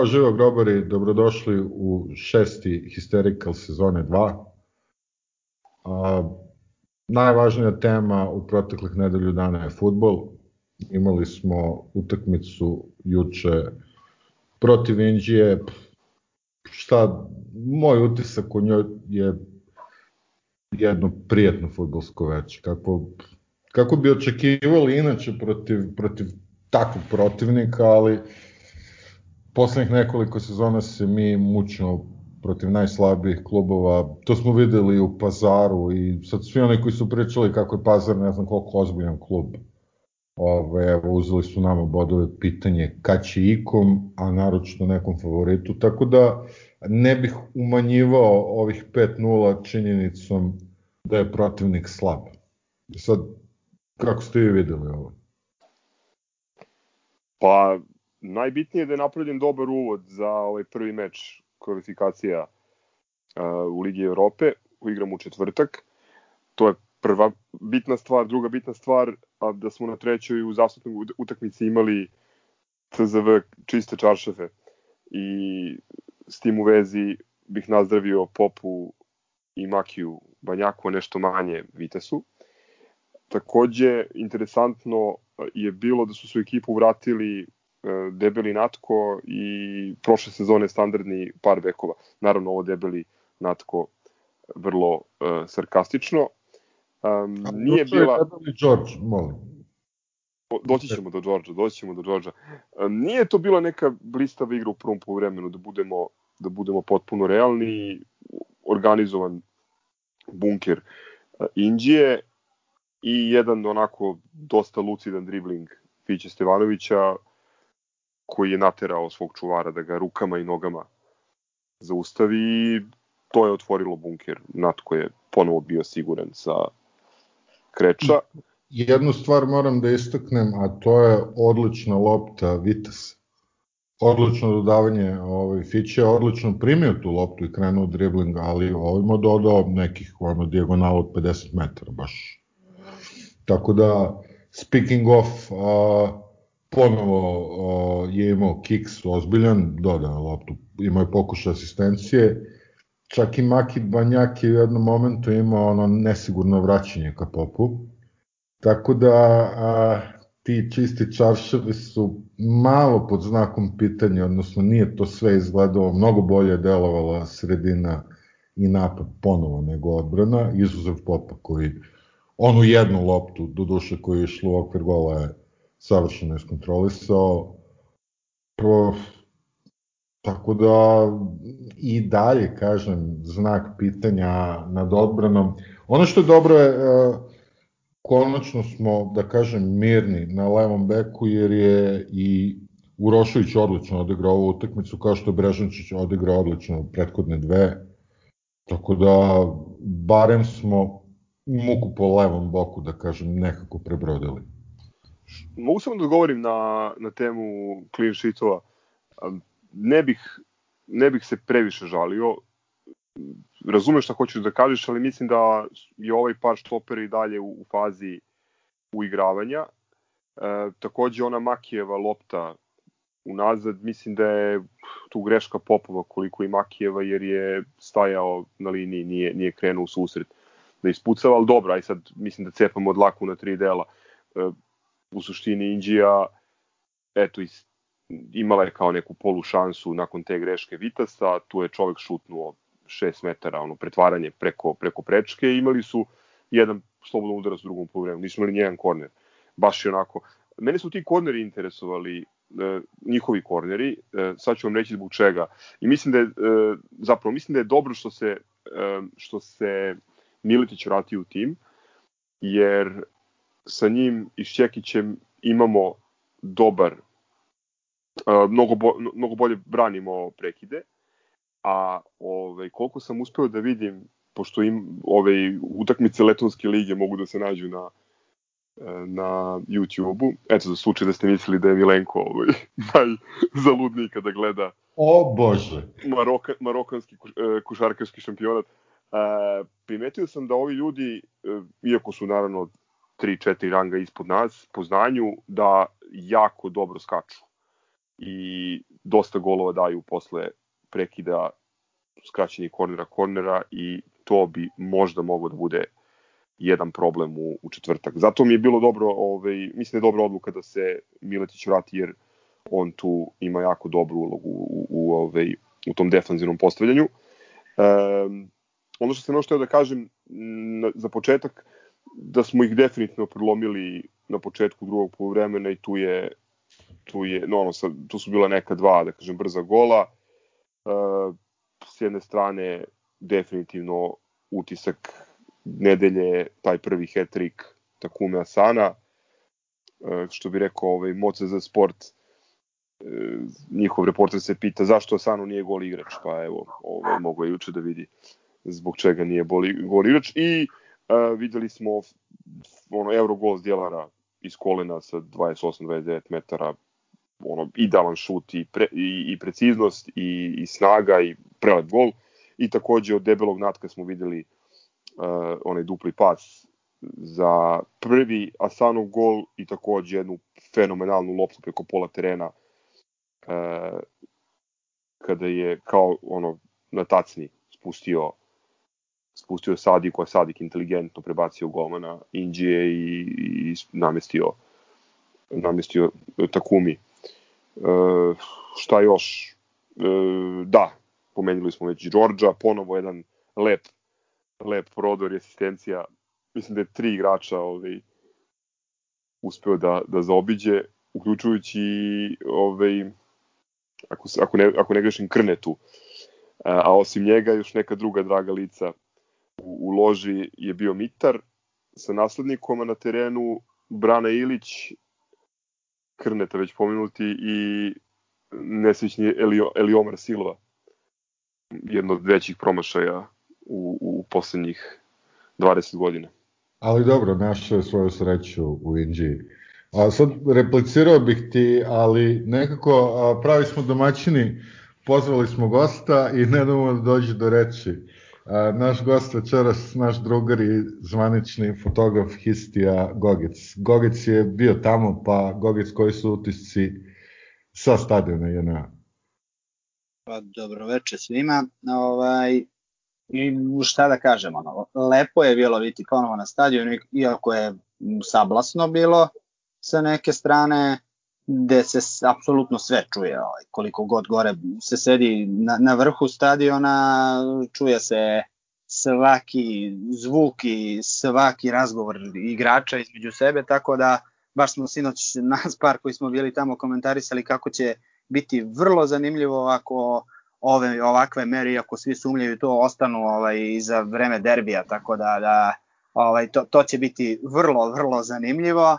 Zdravo živo grobari, dobrodošli u šesti Hysterical sezone 2. A, najvažnija tema u proteklih nedelju dana je futbol. Imali smo utakmicu juče protiv Indije. Šta, moj utisak u njoj je jedno prijetno futbolsko veče. Kako, kako bi očekivali inače protiv, protiv takvog protivnika, ali poslednjih nekoliko sezona se mi mučimo protiv najslabijih klubova. To smo videli u Pazaru i sad svi oni koji su pričali kako je Pazar ne znam koliko ozbiljan klub. Ove, evo, uzeli su nama bodove pitanje kad će ikom, a naročito nekom favoritu, tako da ne bih umanjivao ovih 5-0 činjenicom da je protivnik slab. Sad, kako ste vi videli ovo? Pa, najbitnije je da je napravljen dobar uvod za ovaj prvi meč kvalifikacija uh, u Ligi Evrope, u igram u četvrtak. To je prva bitna stvar, druga bitna stvar, a da smo na trećoj u zasutnoj utakmici imali TZV čiste čaršafe i s tim u vezi bih nazdravio Popu i Makiju Banjaku, nešto manje Vitesu. Takođe, interesantno je bilo da su su ekipu vratili debeli Natko i prošle sezone standardni par bekova. Naravno, ovo debeli Natko vrlo uh, sarkastično. Um, nije bila... Debeli George, molim. Doći ćemo do Đorđa, doći ćemo do Đorđa. Um, nije to bila neka blistava igra u prvom vremenu, da budemo, da budemo potpuno realni, organizovan bunker Indije i jedan onako dosta lucidan dribling Fiće Stevanovića, koji je naterao svog čuvara da ga rukama i nogama zaustavi i to je otvorilo bunker. Natko je ponovo bio siguran sa kreča. Jednu stvar moram da istaknem, a to je odlična lopta Vitas. Odlično dodavanje ovaj, Fiće, odlično primio tu loptu i krenuo dribling, ali ovima dodao nekih ono, dijagonala od 50 metara baš. Tako da, speaking of, uh, ponovo o, je imao kiks ozbiljan, dodao loptu, imao je pokušaj asistencije, čak i Maki Banjak je u jednom momentu imao ono nesigurno vraćanje ka popu, tako da a, ti čisti čarševi su malo pod znakom pitanja, odnosno nije to sve izgledalo, mnogo bolje delovala sredina i napad ponovo nego odbrana, izuzev Popa koji onu jednu loptu, do duše koju je išlo u okvir gola je savršeno iskontrolisao. Pro, tako da i dalje, kažem, znak pitanja nad odbranom. Ono što je dobro je, e, konačno smo, da kažem, mirni na levom beku, jer je i Urošović odlično odigrao ovu utakmicu, kao što je Brežančić odigrao odlično prethodne dve. Tako da, barem smo muku po levom boku, da kažem, nekako prebrodili mogu samo da odgovorim na, na temu clean sheetova. Ne bih, ne bih se previše žalio. Razumeš šta hoćeš da kažeš, ali mislim da je ovaj par štopera i dalje u, u fazi uigravanja. E, takođe ona Makijeva lopta unazad, mislim da je tu greška Popova koliko i Makijeva jer je stajao na liniji, nije, nije krenuo u susret da ispucava, ali dobro, aj sad mislim da cepamo od laku na tri dela. E, u suštini Indija eto is, imala je kao neku polu šansu nakon te greške Vitasa, tu je čovek šutnuo 6 metara, ono, pretvaranje preko, preko prečke i imali su jedan slobodan udarac u drugom polovremenu, nisu imali nijedan korner. Baš je onako, mene su ti korneri interesovali, e, njihovi korneri, e, sad ću vam reći zbog čega. I mislim da je, e, zapravo, mislim da je dobro što se, e, što se Miletić vrati u tim, jer sa njim i Šćekićem imamo dobar, mnogo, bo, mnogo bolje branimo prekide, a ovaj, koliko sam uspeo da vidim, pošto im ove utakmice Letonske lige mogu da se nađu na na YouTube-u. Eto, za slučaj da ste mislili da je Milenko ovaj, najzaludniji kada gleda O Bože! Maroka, marokanski kuš, košarkaški šampionat. E, primetio sam da ovi ljudi, iako su naravno 3-4 ranga ispod nas po znanju, da jako dobro skaču. i dosta golova daju posle prekida skraćenih kornera kornera i to bi možda moglo da bude jedan problem u, u četvrtak. Zato mi je bilo dobro, ovaj, mislim da je dobra odluka da se Miletić vrati jer on tu ima jako dobru ulogu u, u, ovaj, u tom defanzivnom postavljanju. Um, ono što sam još da kažem na, za početak, da smo ih definitivno prelomili na početku drugog poluvremena i tu je tu je no, ono, sad, tu su bila neka dva, da kažem, brza gola. Uh, s jedne strane definitivno utisak nedelje taj prvi hat-trick Takume Asana, uh, što bi rekao ovaj, Moce za sport, uh, njihov reporter se pita zašto Asano nije gol igrač, pa evo, ovaj, mogu je juče da vidi zbog čega nije gol igrač i uh, videli smo ono Eurogol s djelara iz kolena sa 28-29 metara ono idealan šut i, pre, i, i preciznost i, i snaga i prelep gol. I takođe od debelog natka smo videli uh, onaj dupli pas za prvi Asanov gol i takođe jednu fenomenalnu loptu preko pola terena uh, kada je kao ono na tacni spustio spustio Sadik, a Sadik inteligentno prebacio golmana Indije i, i namestio namestio Takumi. E, šta još? E, da, pomenuli smo već Đorđa, ponovo jedan lep, lep prodor i asistencija. Mislim da je tri igrača ovaj, uspeo da, da zaobiđe, uključujući ovaj, ako, ako, ne, ako ne grešim Krnetu, a, a osim njega još neka druga draga lica u, u loži je bio Mitar sa naslednikom, a na terenu Brana Ilić, Krneta već pomenuti i nesrećni Elio, Eliomar Silva, jedno od većih promašaja u, u poslednjih 20 godina. Ali dobro, našao je svoju sreću u Indiji. A sad replicirao bih ti, ali nekako a, pravi smo domaćini, pozvali smo gosta i ne da dođe do reči. Naš gost večeras, naš drugar i zvanični fotograf Histija Gogec. Gogec je bio tamo, pa Gogec, koji su utisci sa stadiona JNA? Pa dobro veče svima. Ovaj, I šta da kažem, ono, lepo je bilo biti ponovo na stadionu, iako je sablasno bilo sa neke strane, gde se apsolutno sve čuje, ovaj, koliko god gore se sedi na, na vrhu stadiona, čuje se svaki zvuk i svaki razgovor igrača između sebe, tako da baš smo sinoć nas par koji smo bili tamo komentarisali kako će biti vrlo zanimljivo ako ove ovakve mere, ako svi sumljaju to, ostanu ovaj, za vreme derbija, tako da, da ovaj, to, to će biti vrlo, vrlo zanimljivo.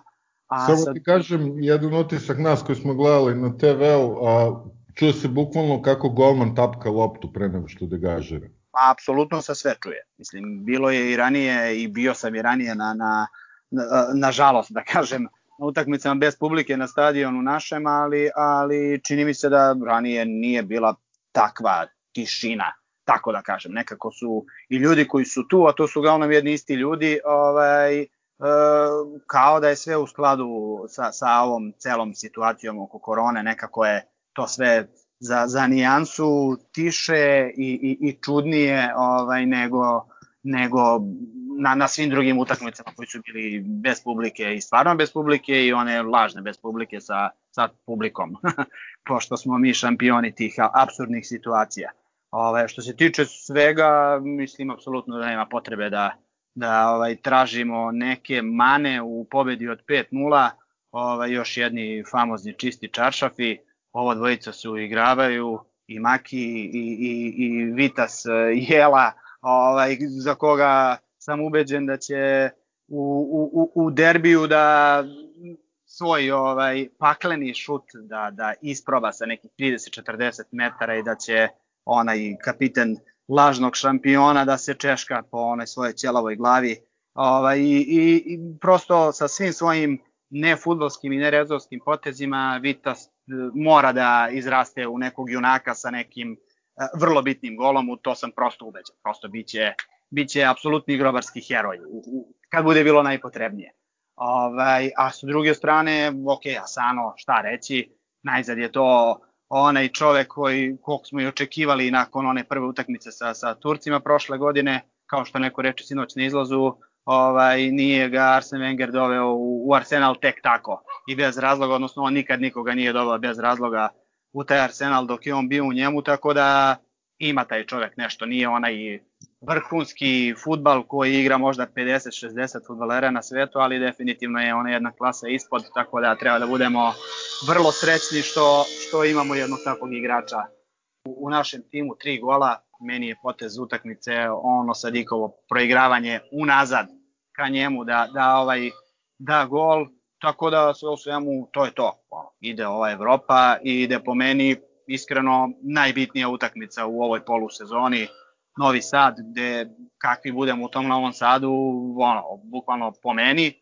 A Samo sad... ti kažem, jedan utisak nas koji smo gledali na TV-u, čuje se bukvalno kako golman tapka loptu pre nego što degažira. Pa, apsolutno se sve čuje. Mislim, bilo je i ranije i bio sam i ranije na, na, na, na žalost, da kažem, na utakmicama bez publike na stadionu našem, ali, ali čini mi se da ranije nije bila takva tišina, tako da kažem. Nekako su i ljudi koji su tu, a to su uglavnom jedni isti ljudi, ovaj, kao da je sve u skladu sa, sa ovom celom situacijom oko korone, nekako je to sve za, za nijansu tiše i, i, i čudnije ovaj, nego, nego na, na svim drugim utakmicama koji su bili bez publike i stvarno bez publike i one lažne bez publike sa, sa publikom, pošto smo mi šampioni tih absurdnih situacija. Ove, ovaj, što se tiče svega, mislim apsolutno da nema potrebe da, da ovaj tražimo neke mane u pobedi od 5-0, ovaj još jedni famozni čisti čaršafi, ovo dvojica su igravaju i Maki i, i, i Vitas e, Jela, ovaj, za koga sam ubeđen da će u, u, u derbiju da svoj ovaj pakleni šut da da isproba sa nekih 30-40 metara i da će onaj kapiten lažnog šampiona da se češka po onoj svojoj ćelavoj glavi ovaj, i, i, i prosto sa svim svojim nefudbalskim i nerezovskim potezima Vitas e, mora da izraste u nekog junaka sa nekim e, vrlo bitnim golom, u to sam prosto ubeđen. Prosto biće, biće apsolutni grobarski heroj u, u, kad bude bilo najpotrebnije. Ovaj, a sa druge strane, ok, Asano, šta reći, najzad je to onaj čovek koji, koliko smo i očekivali nakon one prve utakmice sa, sa Turcima prošle godine, kao što neko reče sinoć na izlazu, ovaj, nije ga Arsen Wenger doveo u, u Arsenal tek tako i bez razloga, odnosno on nikad nikoga nije doveo bez razloga u taj Arsenal dok je on bio u njemu, tako da ima taj čovek nešto, nije onaj vrhunski futbal koji igra možda 50-60 futbalera na svetu, ali definitivno je ona jedna klasa ispod, tako da treba da budemo vrlo srećni što, što imamo jednog takvog igrača u, u našem timu, tri gola, meni je potez utakmice ono Sadikovo proigravanje unazad ka njemu da, da ovaj da gol, tako da sve u svemu to je to. Ide ova Evropa i ide po meni iskreno najbitnija utakmica u ovoj polusezoni. Novi Sad, gde kakvi budemo u tom Novom Sadu, ono, bukvalno po meni,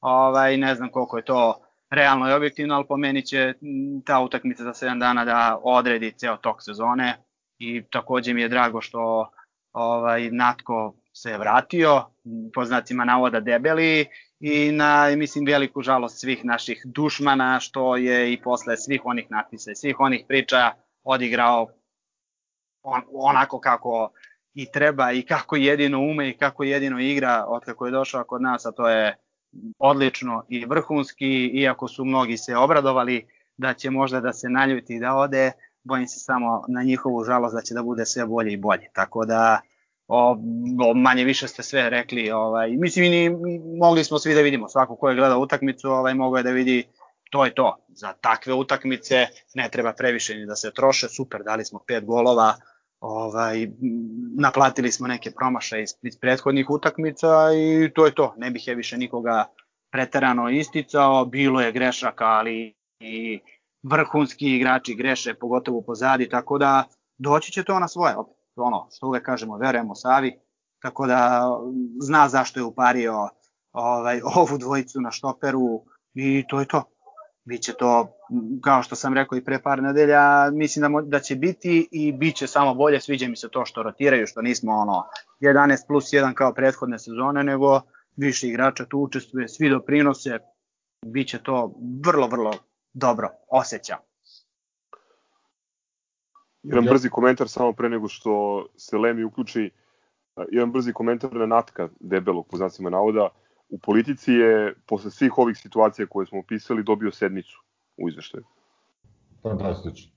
ovaj, ne znam koliko je to realno i objektivno, ali po meni će ta utakmica za 7 dana da odredi ceo tok sezone i takođe mi je drago što ovaj, Natko se vratio, po znacima navoda debeli i na, mislim, veliku žalost svih naših dušmana, što je i posle svih onih natpisa i svih onih priča odigrao on, onako kako i treba i kako jedino ume i kako jedino igra od kako je došao kod nas, a to je odlično i vrhunski, iako su mnogi se obradovali da će možda da se naljuti i da ode, bojim se samo na njihovu žalost da će da bude sve bolje i bolje. Tako da o, o, manje više ste sve rekli, ovaj, mislim ni, mogli smo svi da vidimo, svako ko je gledao utakmicu, ovaj, mogao je da vidi to je to. Za takve utakmice ne treba previše ni da se troše, super, dali smo pet golova, ovaj, naplatili smo neke promašaje iz, iz prethodnih utakmica i to je to. Ne bih je više nikoga preterano isticao, bilo je grešaka, ali i vrhunski igrači greše, pogotovo pozadi, tako da doći će to na svoje. Ono, što uvek kažemo, verujemo Savi, tako da zna zašto je upario ovaj, ovu dvojicu na štoperu i to je to. Biće to, kao što sam rekao i pre par nedelja, mislim da, da će biti i bit će samo bolje, sviđa mi se to što rotiraju, što nismo ono 11 plus 1 kao prethodne sezone, nego više igrača tu učestvuje, svi doprinose, bit će to vrlo, vrlo dobro, osjećam. Jedan brzi komentar samo pre nego što se Lemi uključi, jedan brzi komentar na Natka debelog po znacima navoda. U politici je, posle svih ovih situacija koje smo opisali, dobio sedmicu u izveštaju. Fantastično.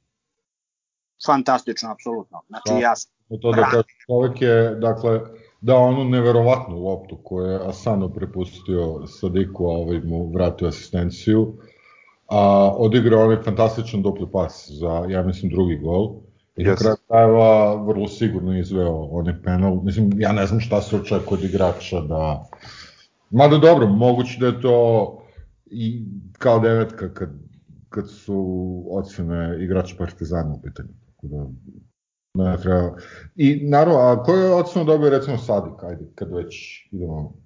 Fantastično, apsolutno. Znači, da, ja sam... To da kaže, čovek je, dakle, dao onu neverovatnu loptu koju je Asano prepustio Sadiku, a ovaj mu vratio asistenciju a odigrao onaj fantastičan dupli pas za, ja mislim, drugi gol. I yes. na kraju krajeva vrlo sigurno izveo onaj penal. Mislim, ja ne znam šta se očekuje od igrača da... Mada dobro, moguće da je to i kao devetka kad, kad su ocene igrača Partizana u pitanju. Tako da, ne treba... I naravno, a koju je ocenu dobio recimo Sadik, ajde, kad već idemo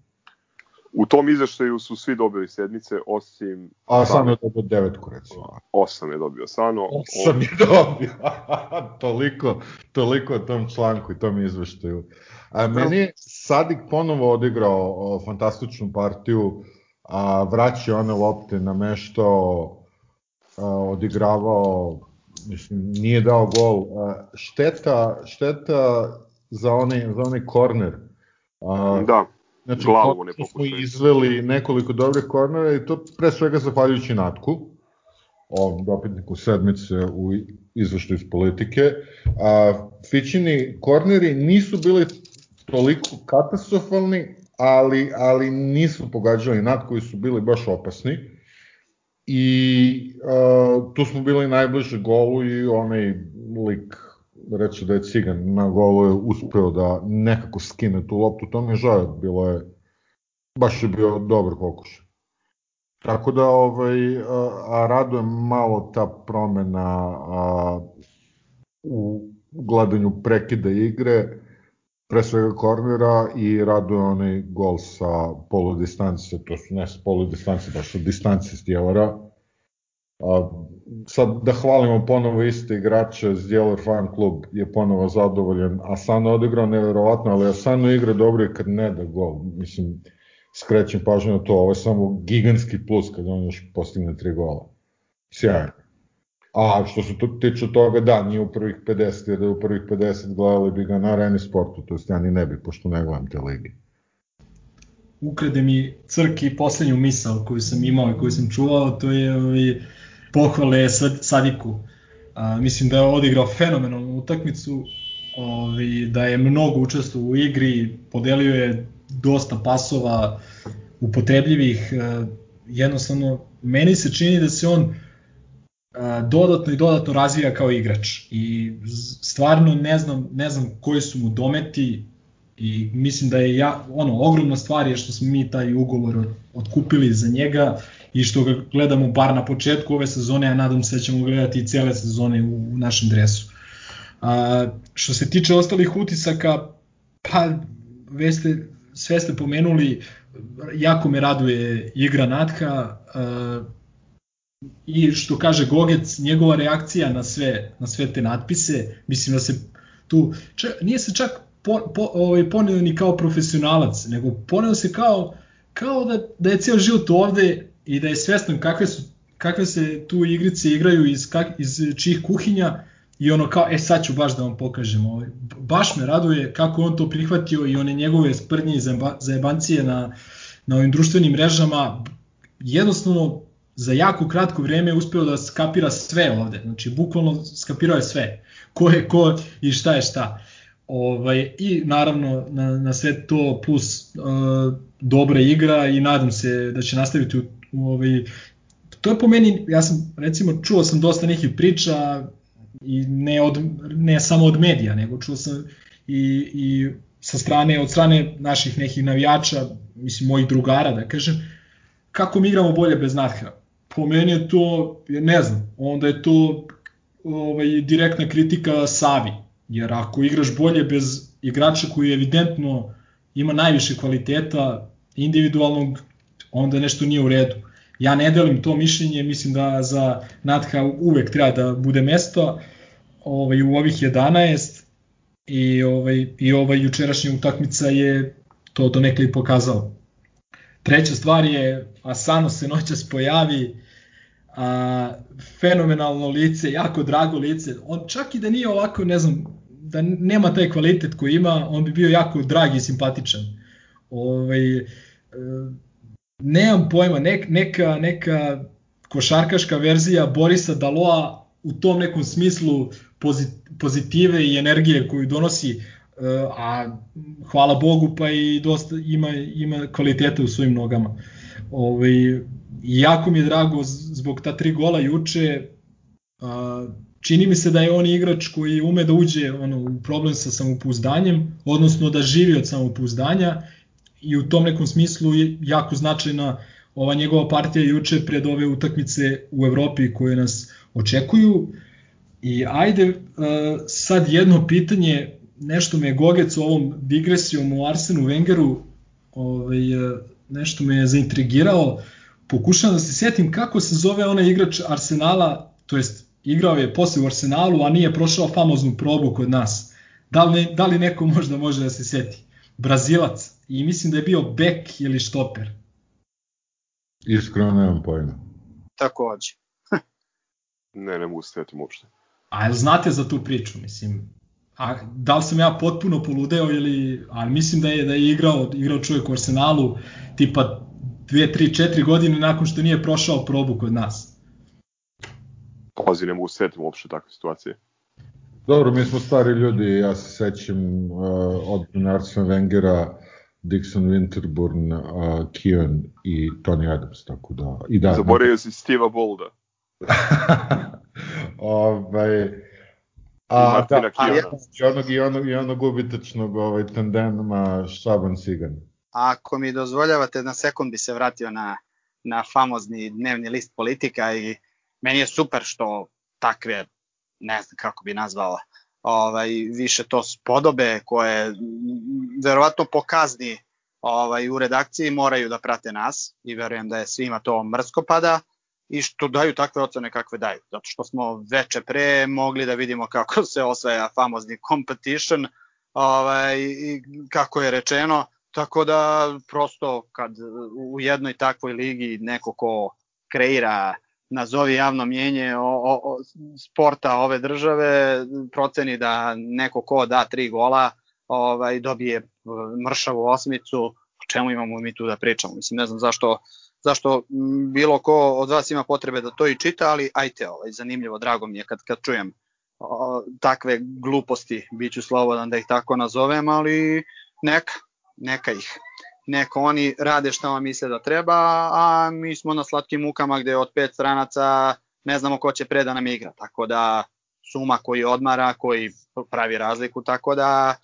U tom izveštaju su svi dobili sedmice, osim... A Sano je dobio devetku, recimo. Osam je dobio Sano. Osam je dobio. toliko, toliko o tom članku i tom izveštaju. A meni je Sadik ponovo odigrao o, fantastičnu partiju, a, vraćao one lopte na mešto, a, odigravao, mislim, nije dao gol. A, šteta, šteta za onaj, za onaj korner. A, da Znači, glavu ne smo izveli nekoliko dobrih kornera i to pre svega zahvaljujući Natku, ovom dopitniku sedmice u izveštaju iz politike. A, Fićini korneri nisu bili toliko katastrofalni, ali, ali nisu pogađali Nat koji su bili baš opasni. I a, tu smo bili najbliže golu i onaj lik reći da je Cigan na golu je uspeo da nekako skine tu loptu, to mi je žao, bilo je, baš je bio dobar pokušaj. Tako da ovaj, a, a raduje malo ta promena a, u gledanju prekida igre, pre svega kornera i raduje onaj gol sa poludistance, to su ne sa poludistance, baš sa distance stjelara. A, sad da hvalimo ponovo iste igrače, Zdjeler fan klub je ponovo zadovoljen, Asano odigrao neverovatno, ali Asano igra dobro i kad ne da gol. Mislim, skrećem pažnju na to, ovo je samo gigantski plus kad on još postigne tri gola. Sjajno. A što se to tiče toga, da, nije u prvih 50, jer da je u prvih 50 gledali bi ga na areni sportu, to jest ja ni ne bi, pošto ne gledam te ligi. Ukrade mi crki poslednju misao koju sam imao i koju sam čuvao, to je ovaj, pohvale sad, Sadiku. A, mislim da je odigrao fenomenalnu utakmicu, ovaj, da je mnogo učestvovao u igri, podelio je dosta pasova upotrebljivih, e, jednostavno meni se čini da se on dodatno i dodatno razvija kao igrač i stvarno ne znam, ne znam koji su mu dometi i mislim da je ja, ono, ogromna stvar je što smo mi taj ugovor otkupili za njega i što ga gledamo bar na početku ove sezone, a nadam se da ćemo gledati i cele sezone u, u našem dresu. A, što se tiče ostalih utisaka, pa veste, sve ste pomenuli, jako me raduje igra Natka, a, i što kaže Gogec, njegova reakcija na sve, na sve te natpise, mislim da se tu, čak, nije se čak po, po, ovaj, poneo ni kao profesionalac, nego poneo se kao, kao da, da je ceo život ovde i da je svestan kakve, su, kakve se tu igrice igraju iz, kak, iz čih kuhinja i ono kao, e sad ću baš da vam pokažem. Ovaj. Baš me raduje kako on to prihvatio i one njegove sprdnje i zajebancije na, na ovim društvenim mrežama. Jednostavno, za jako kratko vreme uspeo da skapira sve ovde. Znači, bukvalno skapirao je sve. Ko je ko i šta je šta. Ovaj, I naravno na, na sve to plus uh, dobra igra i nadam se da će nastaviti u ovaj, to je po meni, ja sam recimo čuo sam dosta nekih priča i ne, od, ne samo od medija, nego čuo sam i, i sa strane, od strane naših nekih navijača, mislim mojih drugara da kažem, kako mi igramo bolje bez Natha? Po meni je to, ne znam, onda je to ovaj, direktna kritika Savi, jer ako igraš bolje bez igrača koji evidentno ima najviše kvaliteta individualnog, onda nešto nije u redu. Ja ne delim to mišljenje, mislim da za Natha uvek treba da bude mesto ovaj, u ovih 11 i ovaj, i ovaj jučerašnja utakmica je to donekle i pokazao. Treća stvar je, Asano se noćas pojavi, a, fenomenalno lice, jako drago lice. On čak i da nije ovako, ne znam, da nema taj kvalitet koji ima, on bi bio jako drag i simpatičan. Ovaj, e, nemam pojma, nek, neka, neka košarkaška verzija Borisa Daloa u tom nekom smislu pozitive i energije koju donosi, e, a hvala Bogu pa i dosta ima, ima kvaliteta u svojim nogama. Ovaj, jako mi je drago zbog ta tri gola juče. Čini mi se da je on igrač koji ume da uđe ono, u problem sa samopouzdanjem, odnosno da živi od samopouzdanja i u tom nekom smislu je jako značajna ova njegova partija juče pred ove utakmice u Evropi koje nas očekuju. I ajde sad jedno pitanje, nešto me je Gogec ovom digresijom u Arsenu Wengeru ovaj, nešto me je zaintrigirao pokušavam da se setim kako se zove onaj igrač Arsenala, to jest igrao je posle u Arsenalu, a nije prošao famoznu probu kod nas. Da li, da li neko možda može da se seti? Brazilac. I mislim da je bio bek ili štoper. Iskreno nemam pojma. Takođe. ne, ne mogu se setim uopšte. A jel znate za tu priču, mislim? A da li sam ja potpuno poludeo ili, ali mislim da je da je igrao, igrao čovjek u Arsenalu tipa 2, 3, 4 godine nakon što nije prošao probu kod nas. Pazi, ne mogu setiti uopšte takve situacije. Dobro, mi smo stari ljudi, ja se sećam uh, od Arsene Wengera, Dixon Winterburn, uh, Keon i Tony Adams, tako da... I da Zaboravio si Steva Bolda. ovaj, a, da, a, i onog, i onog, i onog ubitačnog ovaj, tandema Šaban Sigan. Ako mi dozvoljavate, na sekund bi se vratio na, na famozni dnevni list politika i meni je super što takve, ne znam kako bi nazvao, ovaj, više to spodobe koje verovatno pokazni ovaj, u redakciji moraju da prate nas i verujem da je svima to mrsko pada i što daju takve ocene kakve daju. Zato što smo veče pre mogli da vidimo kako se osvaja famozni competition ovaj, i kako je rečeno, Tako da prosto kad u jednoj takvoj ligi neko ko kreira nazovi javno mjenje o, o, o sporta ove države proceni da neko ko da tri gola ovaj dobije mršavu osmicu, o čemu imamo mi tu da pričamo. Mislim ne znam zašto zašto bilo ko od vas ima potrebe da to i čita, ali ajte, ovaj zanimljivo, drago mi je kad kad čujem o, takve gluposti, biću slobodan da ih tako nazovem, ali neka, neka ih neko oni rade šta vam misle da treba, a mi smo na slatkim mukama gde od pet stranaca ne znamo ko će pre da nam igra, tako da suma koji odmara, koji pravi razliku, tako da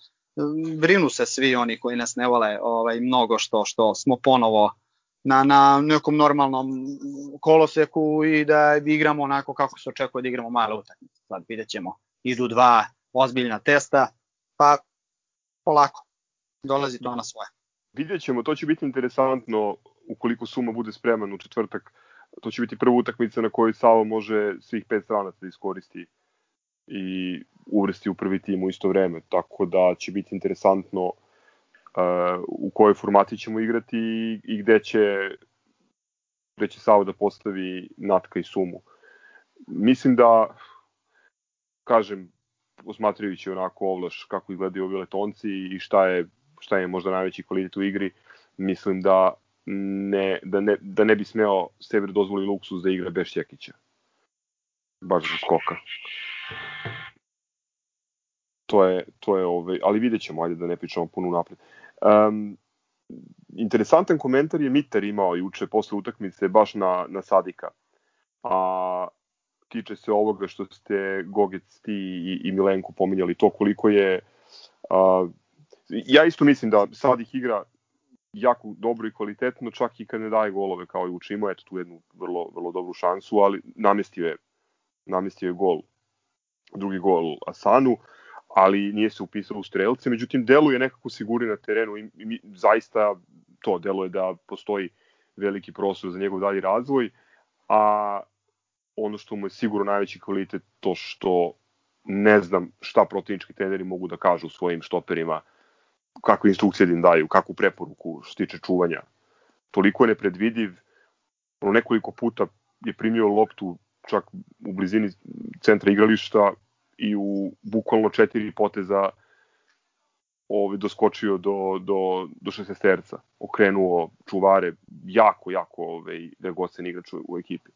brinu se svi oni koji nas ne vole ovaj, mnogo što što smo ponovo na, na nekom normalnom koloseku i da igramo onako kako se očekuje da igramo male utakmice. Sad vidjet ćemo, idu dva ozbiljna testa, pa polako, dolazi to na svoje. Vidjet ćemo, to će biti interesantno ukoliko Suma bude spreman u četvrtak. To će biti prva utakmica na kojoj Savo može svih pet stranaca da iskoristi i uvrsti u prvi tim u isto vreme. Tako da će biti interesantno uh, u kojoj formati ćemo igrati i, i gde će gde će Savo da postavi Natka i Sumu. Mislim da, kažem, osmatrajući onako ovlaš kako izgledaju ovi letonci i šta je šta je možda najveći kvalitet u igri, mislim da ne, da ne, da ne bi smeo sebi dozvoli luksus da igra bez Šćekića. Baš za skoka. To je, to je ovaj, ali vidjet ćemo, ajde da ne pričamo puno napred. Um, interesantan komentar je Mitar imao juče posle utakmice baš na, na Sadika. A tiče se ovoga što ste Gogec ti i, i Milenko pominjali, to koliko je a, ja isto mislim da sad ih igra jako dobro i kvalitetno, čak i kad ne daje golove kao i uči. Eto tu jednu vrlo, vrlo dobru šansu, ali namestio je, namestio je gol, drugi gol Asanu, ali nije se upisao u strelce. Međutim, deluje nekako sigurni na terenu i, i zaista to deluje da postoji veliki prostor za njegov dalji razvoj, a ono što mu je sigurno najveći kvalitet to što ne znam šta protivnički treneri mogu da kažu svojim štoperima kakve instrukcije da im daju, kakvu preporuku što tiče čuvanja. Toliko je nepredvidiv, ono nekoliko puta je primio loptu čak u blizini centra igrališta i u bukvalno četiri poteza ovaj, doskočio do, do, do šestesterca, okrenuo čuvare, jako, jako ovaj, dragocen igrač u, u ekipi.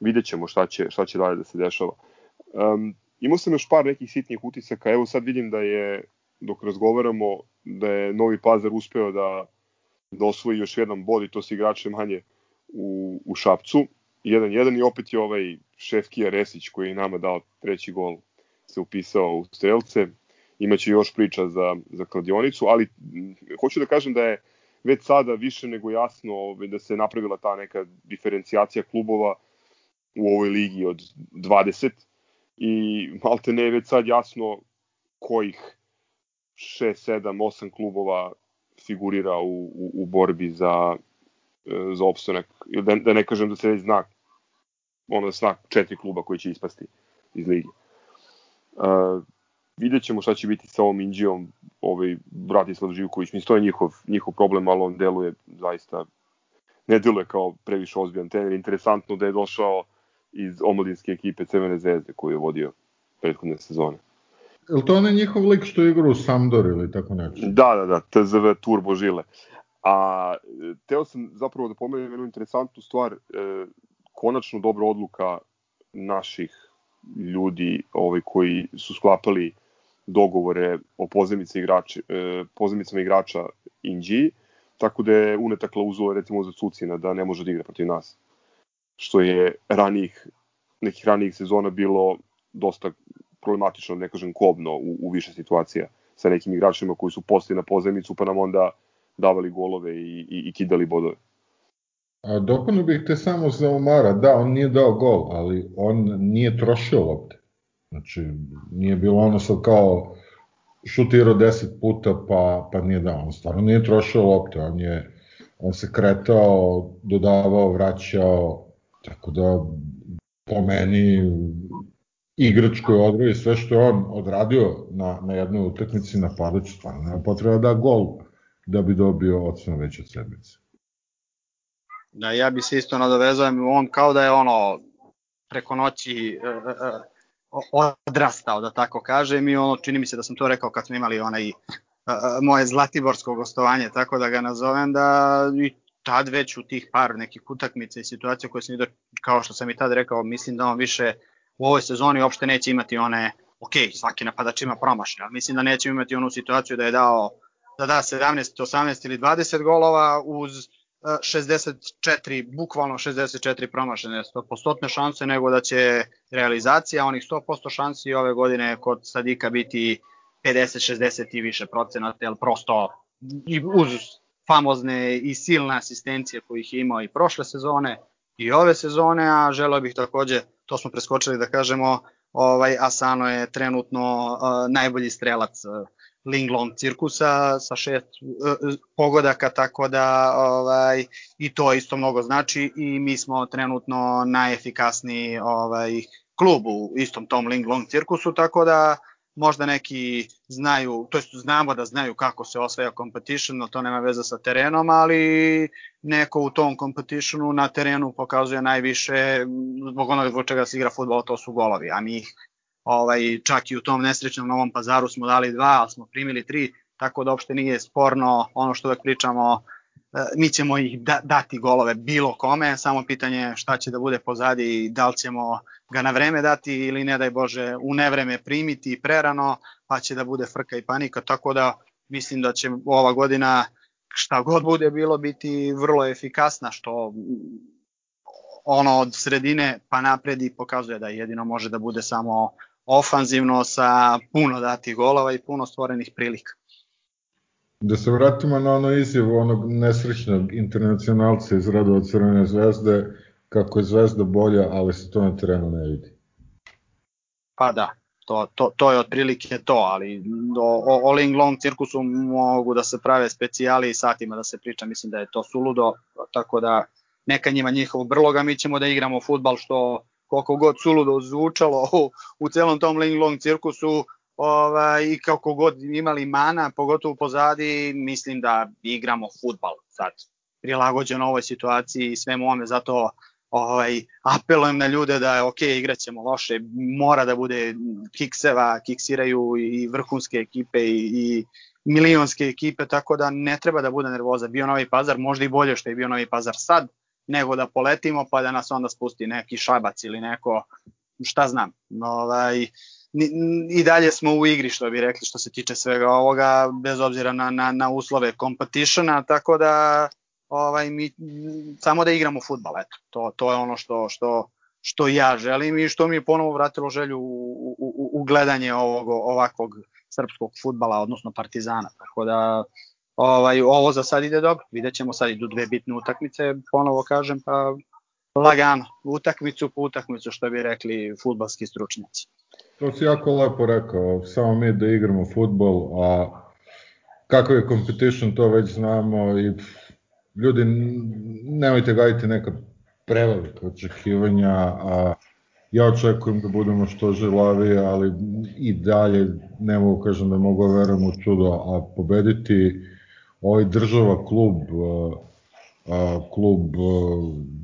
Vidjet ćemo šta će, šta će dalje da se dešava. Um, imao sam još par nekih sitnih utisaka, evo sad vidim da je dok razgovaramo da je Novi Pazar uspeo da, da osvoji još jedan bod i to se igrače manje u, u Šapcu. 1-1 i opet je ovaj Šefkija Resić koji je nama dao treći gol se upisao u strelce. Imaće još priča za, za kladionicu, ali hoću da kažem da je već sada više nego jasno ovaj, da se napravila ta neka diferencijacija klubova u ovoj ligi od 20 i malte ne je već sad jasno kojih 6, 7, 8 klubova figurira u, u, u borbi za, e, za opstanak. Da, da ne kažem da se već zna ono da zna četiri kluba koji će ispasti iz ligi. Uh, vidjet ćemo šta će biti sa ovom Inđijom, ovaj Bratislav Živković, mislim to je njihov, njihov problem, ali on deluje zaista, ne deluje kao previše ozbiljan trener. Interesantno da je došao iz omladinske ekipe Crvene zvezde koju je vodio prethodne sezone. Je to onaj njihov lik što igra u Samdor ili tako nešto? Da, da, da, TZV Turbo Žile. A teo sam zapravo da pomenem jednu interesantnu stvar, e, konačno dobra odluka naših ljudi ovaj, koji su sklapali dogovore o pozemice igrača, e, pozemicama igrača Inđi, tako da je uneta klauzula recimo za Cucina da ne može da igra protiv nas. Što je ranijih, nekih ranijih sezona bilo dosta problematično, ne kažem kobno u, u više situacija sa nekim igračima koji su postali na pozemicu pa nam onda davali golove i, i, i kidali bodove. A dokono bih te samo za Omara, da, on nije dao gol, ali on nije trošio lopte. Znači, nije bilo ono sad kao šutirao 10 puta pa, pa nije dao. On stvarno nije trošio lopte, on je on se kretao, dodavao, vraćao, tako da po meni igrač koji odradi sve što je on odradio na, na jednoj utakmici na padaću, stvarno nema potreba da gol da bi dobio ocenu već od sedmice. Da, ja bi se isto nadovezao, on kao da je ono preko noći e, e, e odrastao, da tako kažem, i ono, čini mi se da sam to rekao kad smo imali onaj e, moje zlatiborsko gostovanje, tako da ga nazovem, da i tad već u tih par nekih utakmica i situacija koje sam vidio, kao što sam i tad rekao, mislim da on više u ovoj sezoni uopšte neće imati one, ok, svaki napadač ima promašaj, ali mislim da neće imati onu situaciju da je dao da da 17, 18 ili 20 golova uz 64, bukvalno 64 promašene 100% šanse, nego da će realizacija onih 100% šansi ove godine kod Sadika biti 50, 60 i više procenata, jer prosto i uz famozne i silne asistencije kojih je imao i prošle sezone i ove sezone, a želeo bih takođe, to smo preskočili da kažemo, ovaj Asano je trenutno uh, najbolji strelac uh, Linglong cirkusa sa šest uh, pogodaka, tako da ovaj, i to isto mnogo znači i mi smo trenutno najefikasniji ovaj, klub u istom tom Linglong cirkusu, tako da možda neki znaju, to jest znamo da znaju kako se osvaja competition, no to nema veze sa terenom, ali neko u tom competitionu na terenu pokazuje najviše zbog onoga zbog čega se igra futbol, to su golovi, a mi ih ovaj, čak i u tom nesrećnom Novom pazaru smo dali dva, ali smo primili tri, tako da uopšte nije sporno ono što uvek pričamo, mi ćemo ih da, dati golove bilo kome, samo pitanje šta će da bude pozadi i da li ćemo ga na vreme dati ili ne daj Bože u nevreme primiti prerano, pa će da bude frka i panika, tako da mislim da će ova godina šta god bude bilo biti vrlo efikasna, što ono od sredine pa napred i pokazuje da jedino može da bude samo ofanzivno sa puno datih golova i puno stvorenih prilika. Da se vratimo na ono izjavu onog nesrećnog internacionalca iz Radova Crvene zvezde, kako je zvezda bolja, ali se to na terenu ne vidi. Pa da, to, to, to je otprilike to, ali o, o Ling Long cirkusu mogu da se prave specijali i satima da se priča, mislim da je to suludo, tako da neka njima njihovog brloga, mi ćemo da igramo futbal što koliko god suludo zvučalo u, u celom tom Ling Long cirkusu ovaj, i kako god imali mana, pogotovo pozadi, mislim da igramo futbal sad prilagođeno ovoj situaciji i svemu ome, zato ovaj, apelujem na ljude da ok, igraćemo loše, mora da bude kikseva, kiksiraju i vrhunske ekipe i, i milionske ekipe, tako da ne treba da bude nervoza. Bio Novi Pazar, možda i bolje što je bio Novi Pazar sad, nego da poletimo pa da nas onda spusti neki šabac ili neko, šta znam. Ovaj, I dalje smo u igri, što bi rekli, što se tiče svega ovoga, bez obzira na, na, na uslove competitiona, tako da ovaj, mi, samo da igramo futbal, eto. To, to je ono što, što, što ja želim i što mi je ponovo vratilo želju u, u, u gledanje ovog, ovakvog srpskog futbala, odnosno partizana. Tako da ovaj, ovo za sad ide dobro. Vidjet ćemo sad idu dve bitne utakmice, ponovo kažem, pa lagano, utakmicu po utakmicu, što bi rekli futbalski stručnjaci. To si jako lepo rekao, samo mi da igramo futbol, a kakav je competition, to već znamo i ljudi, nemojte gajiti neka prevelika očekivanja, a ja očekujem da budemo što želavi, ali i dalje ne mogu kažem da mogu verujem u čudo, a pobediti ovaj država klub, klub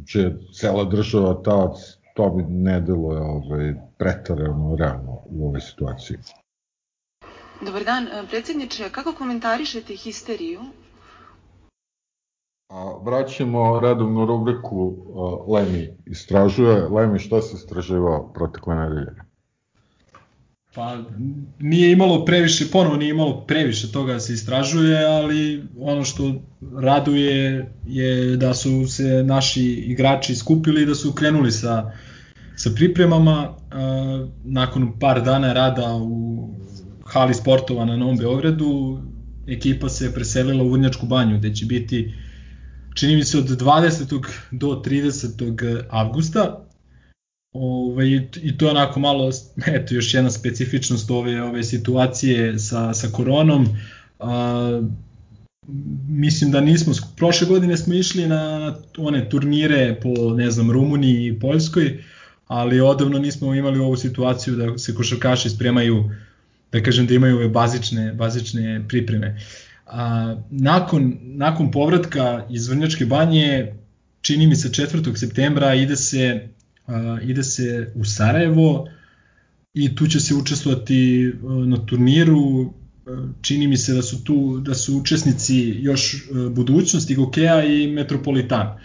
će cela država tac, to bi ne delo je ovaj, pretarano realno u ovoj situaciji. Dobar dan, predsjedniče, kako komentarišete histeriju A, vraćamo redovnu rubriku a, Lemi istražuje. Lemi, šta se istraživao protekle nedelje? Pa nije imalo previše, ponovo nije imalo previše toga da se istražuje, ali ono što raduje je da su se naši igrači skupili da su krenuli sa, sa pripremama. nakon par dana rada u hali sportova na Novom Beogradu, ekipa se preselila u Vrnjačku banju, gde će biti čini mi se od 20. do 30. avgusta. Ove, I to je onako malo, eto, još jedna specifičnost ove, ove situacije sa, sa koronom. A, mislim da nismo, prošle godine smo išli na one turnire po, ne znam, Rumuniji i Poljskoj, ali odavno nismo imali ovu situaciju da se košarkaši spremaju, da kažem da imaju ove bazične, bazične pripreme. A, nakon, nakon povratka iz Vrnjačke banje čini mi se 4. septembra ide se, ide se u Sarajevo i tu će se učestvovati na turniru čini mi se da su tu da su učesnici još budućnosti Gokeja i Metropolitan.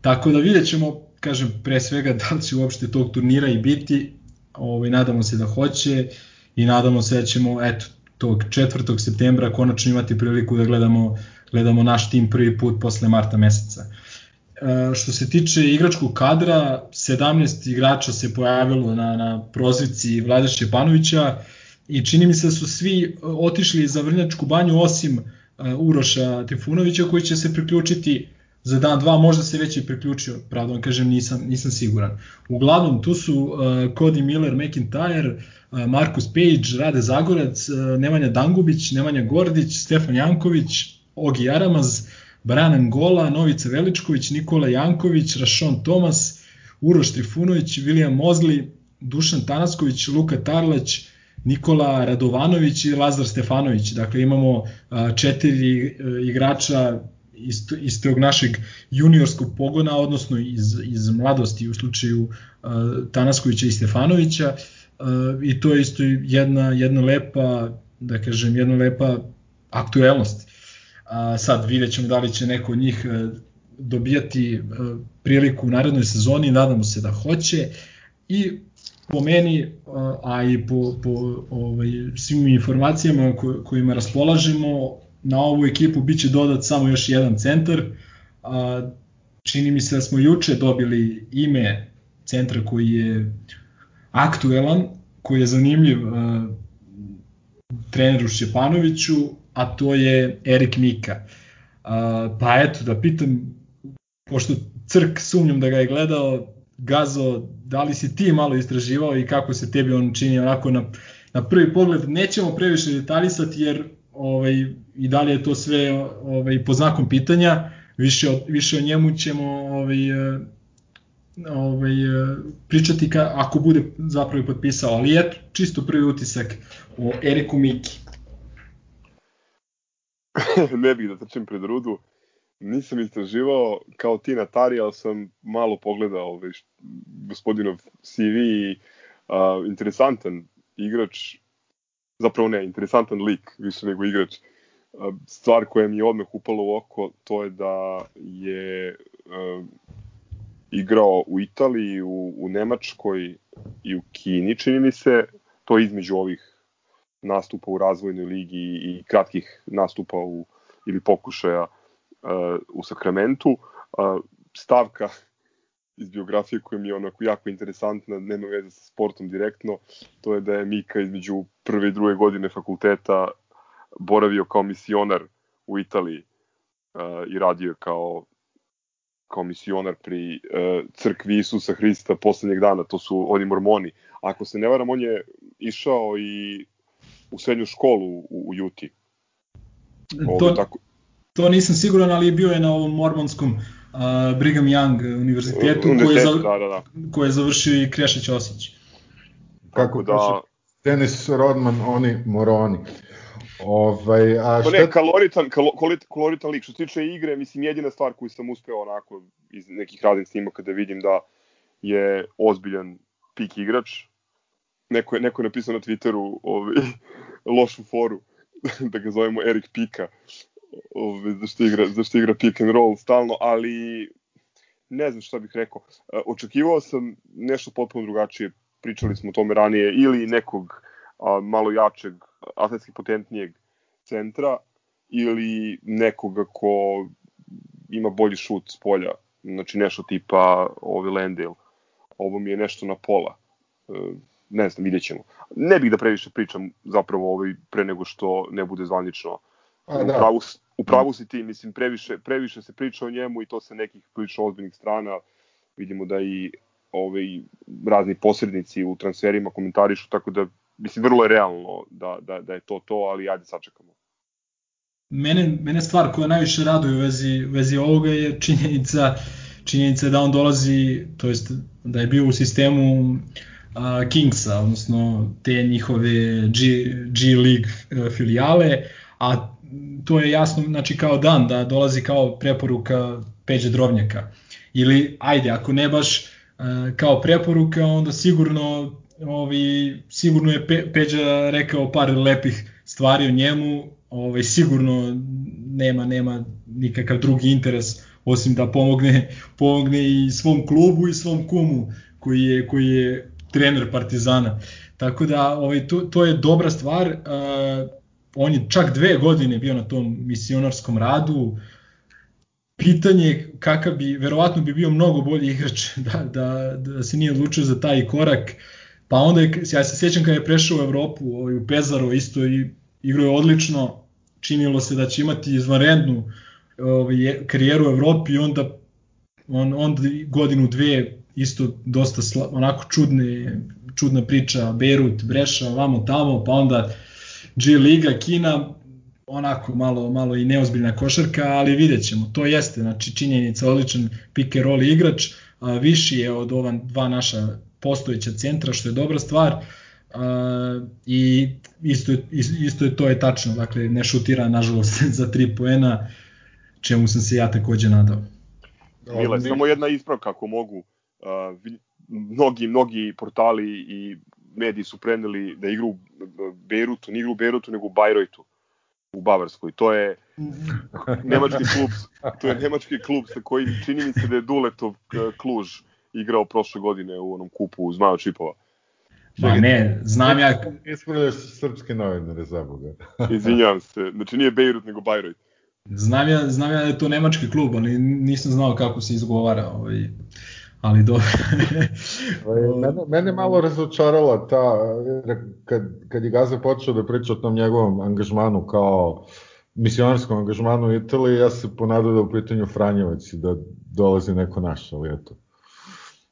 Tako da vidjet ćemo, kažem, pre svega da li će uopšte tog turnira i biti, ovaj, nadamo se da hoće i nadamo se da ćemo eto, tog 4. septembra konačno imati priliku da gledamo, gledamo naš tim prvi put posle marta meseca. E, što se tiče igračkog kadra, 17 igrača se pojavilo na, na prozivci Vlada Šćepanovića i čini mi se da su svi otišli za Vrnjačku banju osim uh, Uroša Trifunovića koji će se priključiti za dan dva, možda se već i priključio, pravda vam kažem nisam, nisam siguran. Uglavnom tu su uh, Cody Miller, McIntyre, uh, Markus Page, Rade Zagorac, uh, Nemanja Dangubić, Nemanja Gordić, Stefan Janković, Ogi Aramaz, Brian Angola, Novica Veličković, Nikola Janković, Rašon Tomas, Uroš Trifunović, William Mozli, Dušan Tanasković, Luka Tarlać, Nikola Radovanović i Lazar Stefanović. Dakle, imamo četiri e, igrača iz, iz tog našeg juniorskog pogona, odnosno iz, iz mladosti u slučaju Tanaskovića i Stefanovića i to je isto jedna, jedna lepa, da kažem, jedna lepa aktuelnost. Uh, sad vidjet ćemo da li će neko od njih uh, dobijati uh, priliku u narednoj sezoni, nadamo se da hoće i po meni, a i po, po ovaj, svim informacijama ko, kojima raspolažemo, na ovu ekipu biće dodat samo još jedan centar. A, čini mi se da smo juče dobili ime centra koji je aktuelan, koji je zanimljiv a, treneru Šćepanoviću, a to je Erik Mika. A, pa eto, da pitam, pošto Crk sumnjam da ga je gledao, Gazo, da li si ti malo istraživao i kako se tebi on čini onako na, na prvi pogled? Nećemo previše detaljisati jer ovaj, i dalje je to sve ovaj, po znakom pitanja, više, o, više o njemu ćemo ovaj, ovaj, pričati ka, ako bude zapravo potpisao, ali eto, čisto prvi utisak o Eriku Miki. ne bih da trčim pred rudu, nisam istraživao kao ti Natari, ali sam malo pogledao ovaj, gospodinov CV i uh, interesantan igrač, zapravo ne, interesantan lik, više nego igrač. Uh, stvar koja mi je odmah upala u oko, to je da je uh, igrao u Italiji, u, u Nemačkoj i u Kini, čini mi se, to između ovih nastupa u razvojnoj ligi i kratkih nastupa u, ili pokušaja uh, u Sakramentu. Uh, stavka iz biografije koja mi je onako jako interesantna, nema veze sa sportom direktno, to je da je Mika između prve i druge godine fakulteta boravio kao misionar u Italiji uh, i radio kao kao misionar pri uh, crkvi Isusa Hrista poslednjeg dana, to su oni mormoni. Ako se ne varam, on je išao i u srednju školu u, u Juti. to, tako... to nisam siguran, ali bio je na ovom mormonskom uh, Brigham Young univerzitetu koji je, za, da, da, da. koji je završio i Krešić Osić. Kako da... Denis Rodman, oni moroni. Ovaj, a šta... Ne, kaloritan, kaloritan, kaloritan lik. Što se tiče igre, mislim, jedina stvar koju sam uspeo onako iz nekih radnih snimaka da vidim da je ozbiljan pik igrač. Neko je, neko je napisao na Twitteru ovaj, lošu foru, da ga zovemo Erik Pika ove, zašto, igra, zašto igra pick and roll stalno, ali ne znam šta bih rekao. E, očekivao sam nešto potpuno drugačije, pričali smo o tome ranije, ili nekog a, malo jačeg, atletski potentnijeg centra, ili nekoga ko ima bolji šut s polja, znači nešto tipa ovi Landale. Ovo mi je nešto na pola. Ne znam, vidjet ćemo. Ne bih da previše pričam zapravo ovaj pre nego što ne bude zvanično A, da. Upravu, upravu si ti, mislim, previše, previše se priča o njemu i to sa nekih prilično ozbiljnih strana. Vidimo da i ovaj, razni posrednici u transferima komentarišu, tako da, mislim, vrlo je realno da, da, da je to to, ali ajde sačekamo. Mene, mene stvar koja najviše raduje u vezi, u vezi ovoga je činjenica, činjenica da on dolazi, to jest da je bio u sistemu uh, Kingsa, odnosno te njihove G, G League uh, filijale, a to je jasno znači kao dan da dolazi kao preporuka Peđe Drobnjaka. Ili, ajde, ako ne baš uh, kao preporuka, onda sigurno ovi, sigurno je Pe, Peđa rekao par lepih stvari o njemu, ovaj, sigurno nema nema nikakav drugi interes osim da pomogne pomogne i svom klubu i svom kumu koji je koji je trener Partizana. Tako da ovaj to, to je dobra stvar. Uh, on je čak dve godine bio na tom misionarskom radu. Pitanje kakav bi, verovatno bi bio mnogo bolji igrač da, da, da se nije odlučio za taj korak. Pa onda je, ja se sjećam kada je prešao u Evropu, ovaj, u Pezaru isto i igrao je odlično, činilo se da će imati izvanrednu ovaj, karijeru u Evropi i onda on, onda godinu dve isto dosta sla, onako čudne, čudna priča, Beirut, Breša, vamo tamo, pa onda G Liga, Kina, onako malo malo i neozbiljna košarka, ali vidjet ćemo, to jeste, znači činjenica, odličan pick and roll igrač, a, viši je od ova dva naša postojeća centra, što je dobra stvar, a, i isto, isto je to je tačno, dakle ne šutira nažalost za 3 poena, čemu sam se ja takođe nadao. Mile, samo jedna ispravka ako mogu. Mnogi, mnogi portali i mediji su preneli da igru u Beirutu, ne igru u Beirutu, nego u Bajrojtu u Bavarskoj. To je nemački klub, to je nemački klub sa kojim čini mi se da je Duletov Kluž igrao prošle godine u onom kupu Zmaja Čipova. Ma ne, znam ja... Ispravljaš srpske novinare, za Boga. Izvinjavam se, znači nije Beirut nego Bajrojt. Znam ja, znam ja da je to nemački klub, ali nisam znao kako se izgovara. Ovaj, ali do... Ovaj, mene, mene malo razočarala ta, kad, kad je Gaza počeo da priča o tom njegovom angažmanu kao misionarskom angažmanu u Italiji, ja se ponadao da u pitanju Franjevac da dolazi neko naš, ali eto,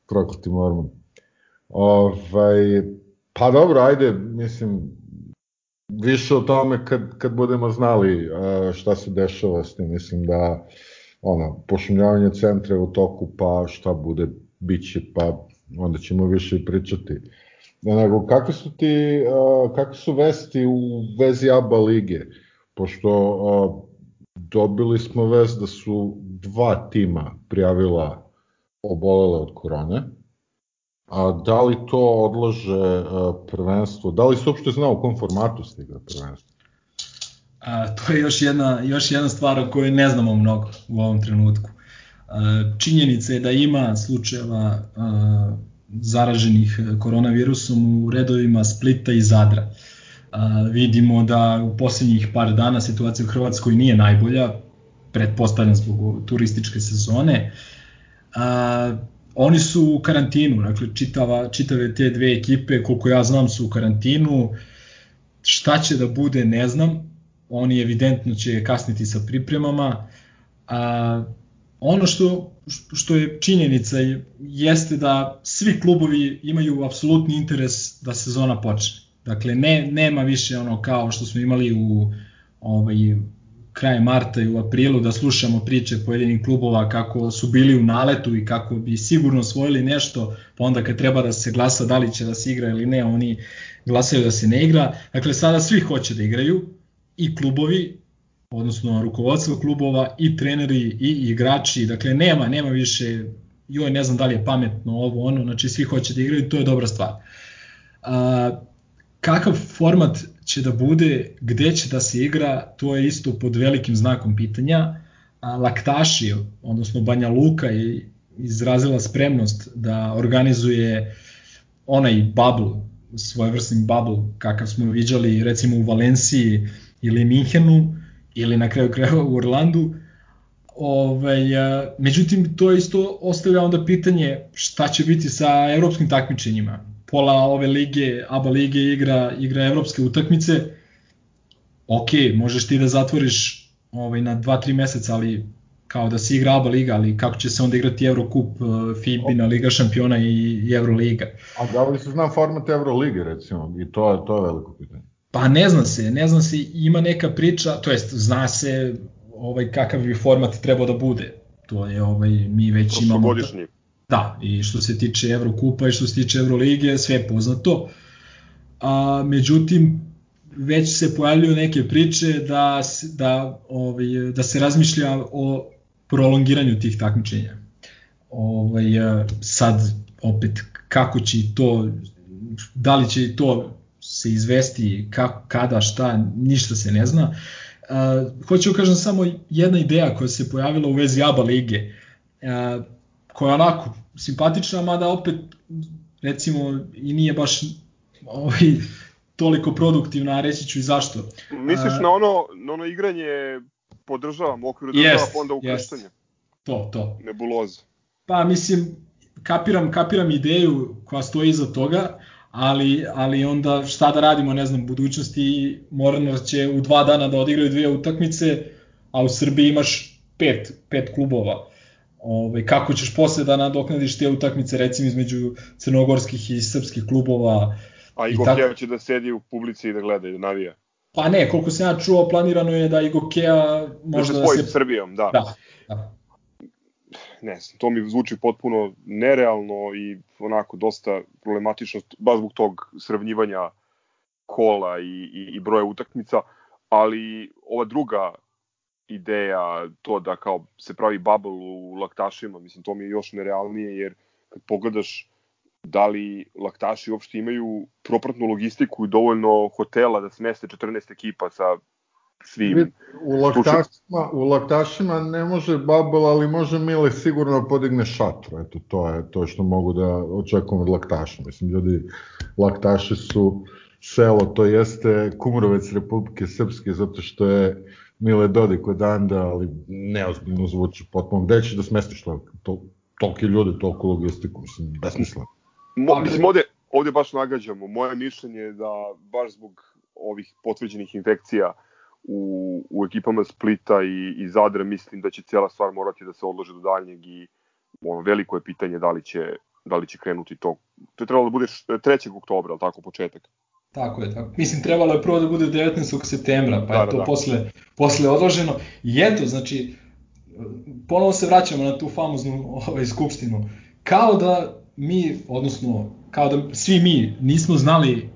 prokleti mormon. Ovaj, pa dobro, ajde, mislim, više o tome kad, kad budemo znali šta se dešava s tim, mislim da ono, pošumljavanje centra u toku, pa šta bude, bit će, pa onda ćemo više pričati. Nego, kakve su ti, kakve su vesti u vezi ABA lige? Pošto dobili smo vest da su dva tima prijavila obolele od korone, A da li to odlaže prvenstvo? Da li se uopšte zna u kom formatu se igra prvenstvo? A, to je još jedna, još jedna stvar o kojoj ne znamo mnogo u ovom trenutku. A, činjenica je da ima slučajeva a, zaraženih koronavirusom u redovima Splita i Zadra. A, vidimo da u poslednjih par dana situacija u Hrvatskoj nije najbolja, pretpostavljam zbog turističke sezone. A, Oni su u karantinu, dakle čitava, čitave te dve ekipe, koliko ja znam su u karantinu, šta će da bude ne znam, oni evidentno će kasniti sa pripremama, a, ono što, što je činjenica jeste da svi klubovi imaju apsolutni interes da sezona počne. Dakle, ne, nema više ono kao što smo imali u ovaj, krajem marta i u aprilu da slušamo priče pojedinih klubova kako su bili u naletu i kako bi sigurno osvojili nešto, pa onda kad treba da se glasa da li će da se igra ili ne, oni glasaju da se ne igra. Dakle, sada svi hoće da igraju, i klubovi, odnosno rukovodstvo klubova, i treneri, i igrači, dakle nema, nema više, joj ne znam da li je pametno ovo, ono, znači svi hoće da igraju, to je dobra stvar. A, kakav format će da bude, gde će da se igra, to je isto pod velikim znakom pitanja. A Laktaši, odnosno Banja Luka je izrazila spremnost da organizuje onaj bubble, svojevrsni bubble kakav smo viđali recimo u Valenciji ili Minhenu ili na kraju krajeva u Orlandu. Ovaj, međutim, to isto ostavlja onda pitanje šta će biti sa evropskim takmičenjima pola ove lige, ABA lige igra, igra evropske utakmice, ok, možeš ti da zatvoriš ovaj, na 2-3 meseca, ali kao da se igra ABA liga, ali kako će se onda igrati Eurocup, eh, FIBINA Liga šampiona i Euroliga. A da li se zna format Eurolige recimo i to je, to je veliko pitanje? Pa ne zna se, ne zna se, ima neka priča, to jest zna se ovaj kakav bi format trebao da bude. To je ovaj mi već imamo godišnji. Da, i što se tiče Evrokupa i što se tiče Evrolige, sve je poznato. A, međutim, već se pojavljuju neke priče da, da, ovaj, da se razmišlja o prolongiranju tih takmičenja. ovaj, sad opet kako će to, da li će to se izvesti, kako, kada, šta, ništa se ne zna. Uh, hoću da kažem samo jedna ideja koja se pojavila u vezi ABA lige, uh, koja je onako simpatična, mada opet recimo i nije baš ovaj, toliko produktivna, a reći ću i zašto. Misliš uh, na ono, na ono igranje podržavam u okviru država, yes, pa onda ukrštanje? Yes. To, to. Nebuloza. Pa mislim, kapiram, kapiram ideju koja stoji iza toga, ali, ali onda šta da radimo, ne znam, budućnosti Mornar će u dva dana da odigraju dvije utakmice, a u Srbiji imaš pet, pet klubova. Ove, ovaj, kako ćeš posle da nadoknadiš te utakmice recimo između crnogorskih i srpskih klubova. A Igo tako... će da sedi u publici i da gleda i da navija. Pa ne, koliko sam ja čuo, planirano je da Igo Kea možda da se... Da se... Srbijom, da. Da, da ne znam, to mi zvuči potpuno nerealno i onako dosta problematično, baš zbog tog sravnjivanja kola i, i, i broja utakmica, ali ova druga ideja, to da kao se pravi bubble u laktašima, mislim, to mi je još nerealnije, jer kad pogledaš da li laktaši uopšte imaju propratnu logistiku i dovoljno hotela da smeste 14 ekipa sa svim. U laktašima, u laktašima ne može Bubble, ali može Mile sigurno podigne šatru. Eto, to je to što mogu da očekujem od laktaša. Mislim, ljudi, laktaši su selo, to jeste Kumrovec Republike Srpske, zato što je Mile Dodik od Anda, ali neozbiljno zvuči potpuno. Gde će da smestiš to? to toliki ljudi, toliko logistiku, mislim, besmisleno. Mo, mislim, ovde, ovde baš nagađamo. Moje mišljenje je da baš zbog ovih potvrđenih infekcija uh, u, u ekipama Splita i, i Zadra mislim da će cijela stvar morati da se odloži do daljnjeg i ono, veliko je pitanje da li će, da li će krenuti to. To je trebalo da bude 3. oktobra, ali tako, početak? Tako je, tako. Mislim, trebalo je prvo da bude 19. septembra, pa da, je da, to da. Posle, posle odloženo. I eto, znači, ponovo se vraćamo na tu famoznu ovaj, skupštinu. Kao da mi, odnosno, kao da svi mi nismo znali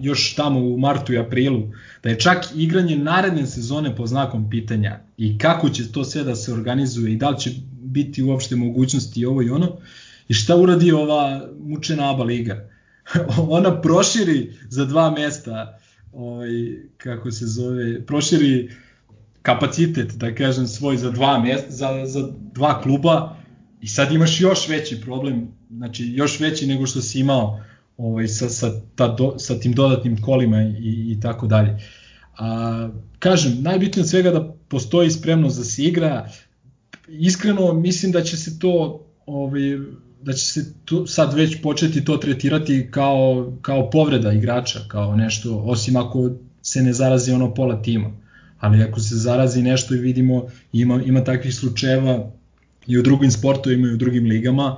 još tamo u martu i aprilu, da je čak igranje naredne sezone po znakom pitanja. I kako će to sve da se organizuje i da li će biti uopšte mogućnosti i ovo i ono, i šta uradi ova mučena ABA liga? Ona proširi za dva mesta, ovaj, kako se zove, proširi kapacitet, da kažem, svoj za dva, mesta, za, za dva kluba. I sad imaš još veći problem, znači još veći nego što si imao ovaj, sa, sa, ta do, sa tim dodatnim kolima i, i tako dalje. A, kažem, najbitnije od svega da postoji spremnost da se igra. Iskreno mislim da će se to ovaj, da će se to, sad već početi to tretirati kao, kao povreda igrača, kao nešto, osim ako se ne zarazi ono pola tima. Ali ako se zarazi nešto i vidimo, ima, ima takvih slučajeva i u drugim sportovima i u drugim ligama,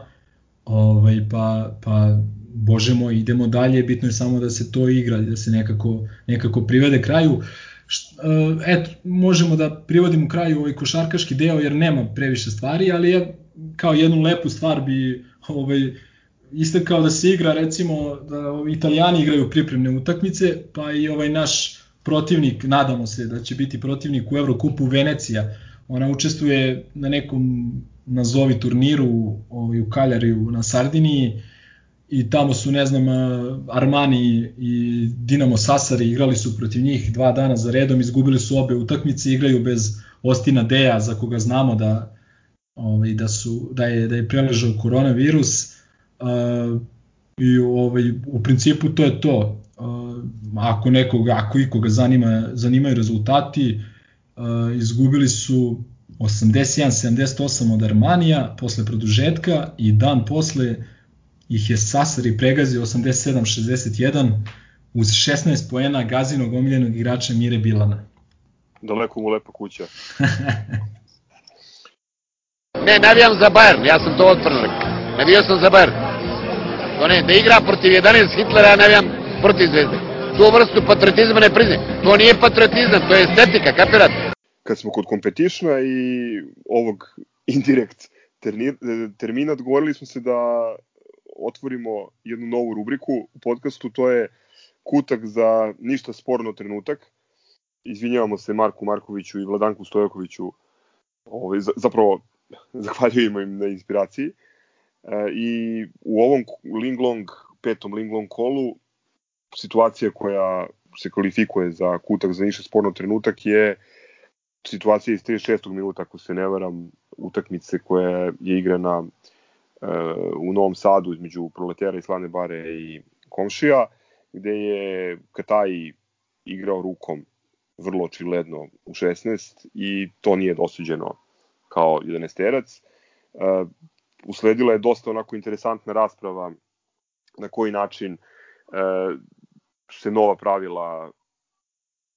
ovaj, pa, pa bože moj, idemo dalje, bitno je samo da se to igra, da se nekako, nekako privede kraju. E, eto, možemo da privodimo kraju ovaj košarkaški deo jer nema previše stvari, ali je kao jednu lepu stvar bi ovaj, istakao da se igra recimo da italijani igraju pripremne utakmice, pa i ovaj naš protivnik, nadamo se da će biti protivnik u Evrokupu Venecija. Ona učestvuje na nekom nazovi turniru ovaj, u Kaljariju na Sardiniji i tamo su, ne znam, Armani i Dinamo Sasari igrali su protiv njih dva dana za redom, izgubili su obe utakmice, igraju bez Ostina Deja, za koga znamo da, ovaj, da, su, da, je, da je preležao koronavirus. Uh, I ovaj, u principu to je to. Uh, ako nekoga, ako ikoga zanima, zanimaju rezultati, uh, izgubili su 81-78 od Armanija posle produžetka i dan posle ih je Sasari pregazio 87-61 uz 16 poena gazinog omiljenog igrača Mire Bilana. Daleko mu lepa kuća. ne, navijam za Bayern, ja sam to otvorno rekao. Navijao sam za Bayern. To ne, da igra protiv 11 Hitlera, ja navijam protiv Zvezde. Tu vrstu patriotizma ne priznam. To nije patriotizam, to je estetika, kapirate? Kad smo kod competitiona i ovog indirekt termina, odgovorili smo se da otvorimo jednu novu rubriku u podcastu, to je kutak za ništa sporno trenutak. Izvinjavamo se Marku Markoviću i Vladanku Stojakoviću, ovaj, zapravo zahvaljujemo im na inspiraciji. E, I u ovom Linglong, petom Linglong kolu, situacija koja se kvalifikuje za kutak za niše sporno trenutak je situacija iz 36. minuta, ako se ne varam, utakmice koja je igrana u Novom Sadu između Proletera i Slane Bare i Komšija, gde je Kataj igrao rukom vrlo očigledno u 16 i to nije dosuđeno kao 11 terac. Uh, usledila je dosta onako interesantna rasprava na koji način uh, se nova pravila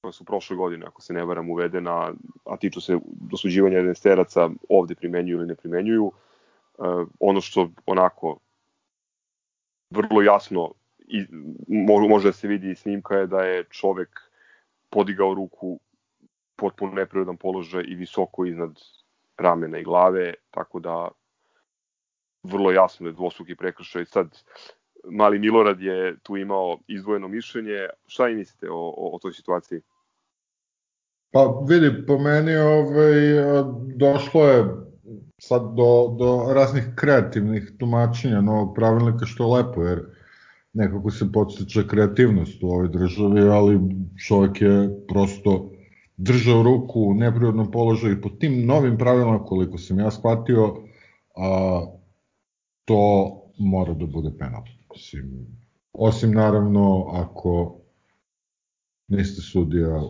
koja su prošle godine, ako se ne varam, uvedena, a tiču se dosuđivanja 11 teraca, ovde primenjuju ili ne primenjuju. Uh, ono što onako vrlo jasno i može da se vidi snimka je da je čovek podigao ruku potpuno neprirodan položaj i visoko iznad ramena i glave, tako da vrlo jasno je dvostruki prekršaj. Sad, mali Milorad je tu imao izdvojeno mišljenje. Šta i mislite o, o, o toj situaciji? Pa vidi, po meni ovaj, došlo je sad do, do raznih kreativnih tumačenja novog pravilnika, što je lepo, jer nekako se podstiče kreativnost u ovoj državi, ali čovjek je prosto držao ruku u neprirodnom položaju po tim novim pravilima, koliko sam ja shvatio, a, to mora da bude penal. Osim, osim naravno ako niste sudija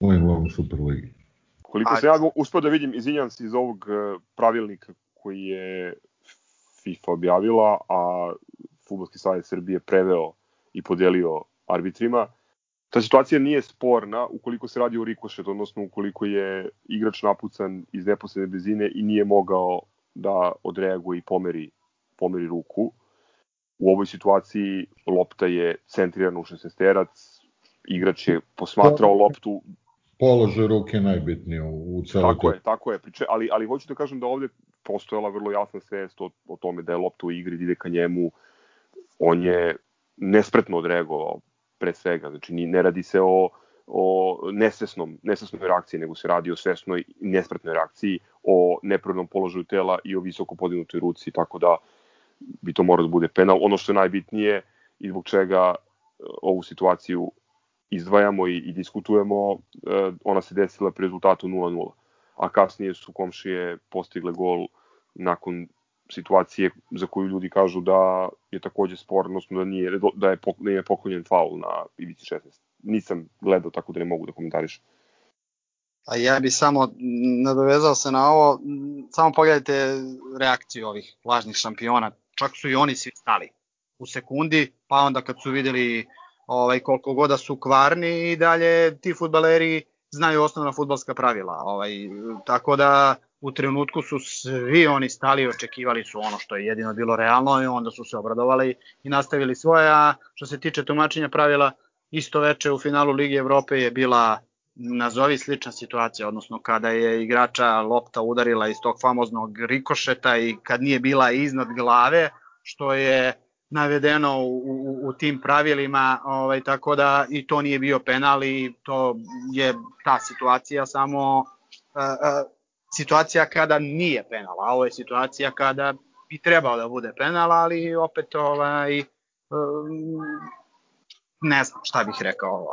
u Englandu Superligi. Koliko se ja uspio da vidim, izvinjam se iz ovog e, pravilnika koji je FIFA objavila, a Futbolski savjet Srbije preveo i podelio arbitrima. Ta situacija nije sporna ukoliko se radi o rikošet, odnosno ukoliko je igrač napucan iz neposredne blizine i nije mogao da odreaguje i pomeri, pomeri ruku. U ovoj situaciji lopta je centrirana u šestesterac, igrač je posmatrao loptu položaj ruke najbitnije u, u celoj Tako je, tako je, priče, ali, ali hoću da kažem da ovde postojala vrlo jasna svest o, o tome da je lopta u igri, da ide ka njemu, on je nespretno odreagovao pre svega, znači ne radi se o, o nesvesnom, nesvesnoj reakciji, nego se radi o svesnoj nespretnoj reakciji, o neprirodnom položaju tela i o visoko podignutoj ruci, tako da bi to morao da bude penal. Ono što je najbitnije i zbog čega e, ovu situaciju izdvajamo i, i diskutujemo, e, ona se desila pri rezultatu 0-0, a kasnije su komšije postigle gol nakon situacije za koju ljudi kažu da je takođe spor, odnosno da nije da je da je poklonjen faul na ivici 16. Nisam gledao tako da ne mogu da komentarišem. A ja bi samo nadovezao se na ovo, samo pogledajte reakciju ovih lažnih šampiona, čak su i oni svi stali u sekundi, pa onda kad su videli ovaj, koliko god da su kvarni i dalje ti futbaleri znaju osnovna futbalska pravila. Ovaj, tako da u trenutku su svi oni stali i očekivali su ono što je jedino bilo realno i onda su se obradovali i nastavili svoje, a što se tiče tumačenja pravila, isto veče u finalu Lige Evrope je bila nazovi slična situacija, odnosno kada je igrača lopta udarila iz tog famoznog rikošeta i kad nije bila iznad glave, što je navedeno u, u, u tim pravilima, ovaj, tako da i to nije bio penal i to je ta situacija samo uh, uh, situacija kada nije penal, a ovo je situacija kada bi trebao da bude penal, ali opet ovaj, um, ne znam šta bih rekao,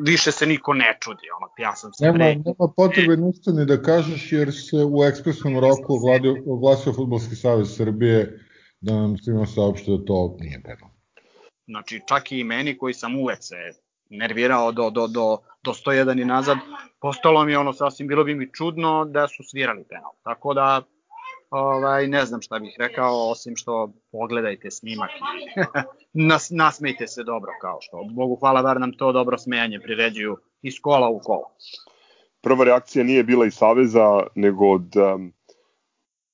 više se niko ne čudi, ono, ja sam se nema, pre... Nema potrebe ništa ni da kažeš, jer se u ekspresnom roku oglasio Futbolski savez Srbije da nam svima saopšte da to nije penal. Znači, čak i meni koji sam uvek se nervirao do, do, do, do 101 i nazad, postalo mi ono sasvim, bilo bi mi čudno da su svirali penal. Tako da, ovaj, ne znam šta bih rekao, osim što pogledajte snimak i nas, nasmejte se dobro, kao što, Bogu hvala, bar nam to dobro smejanje priređuju iz kola u kola. Prva reakcija nije bila iz Saveza, nego od um,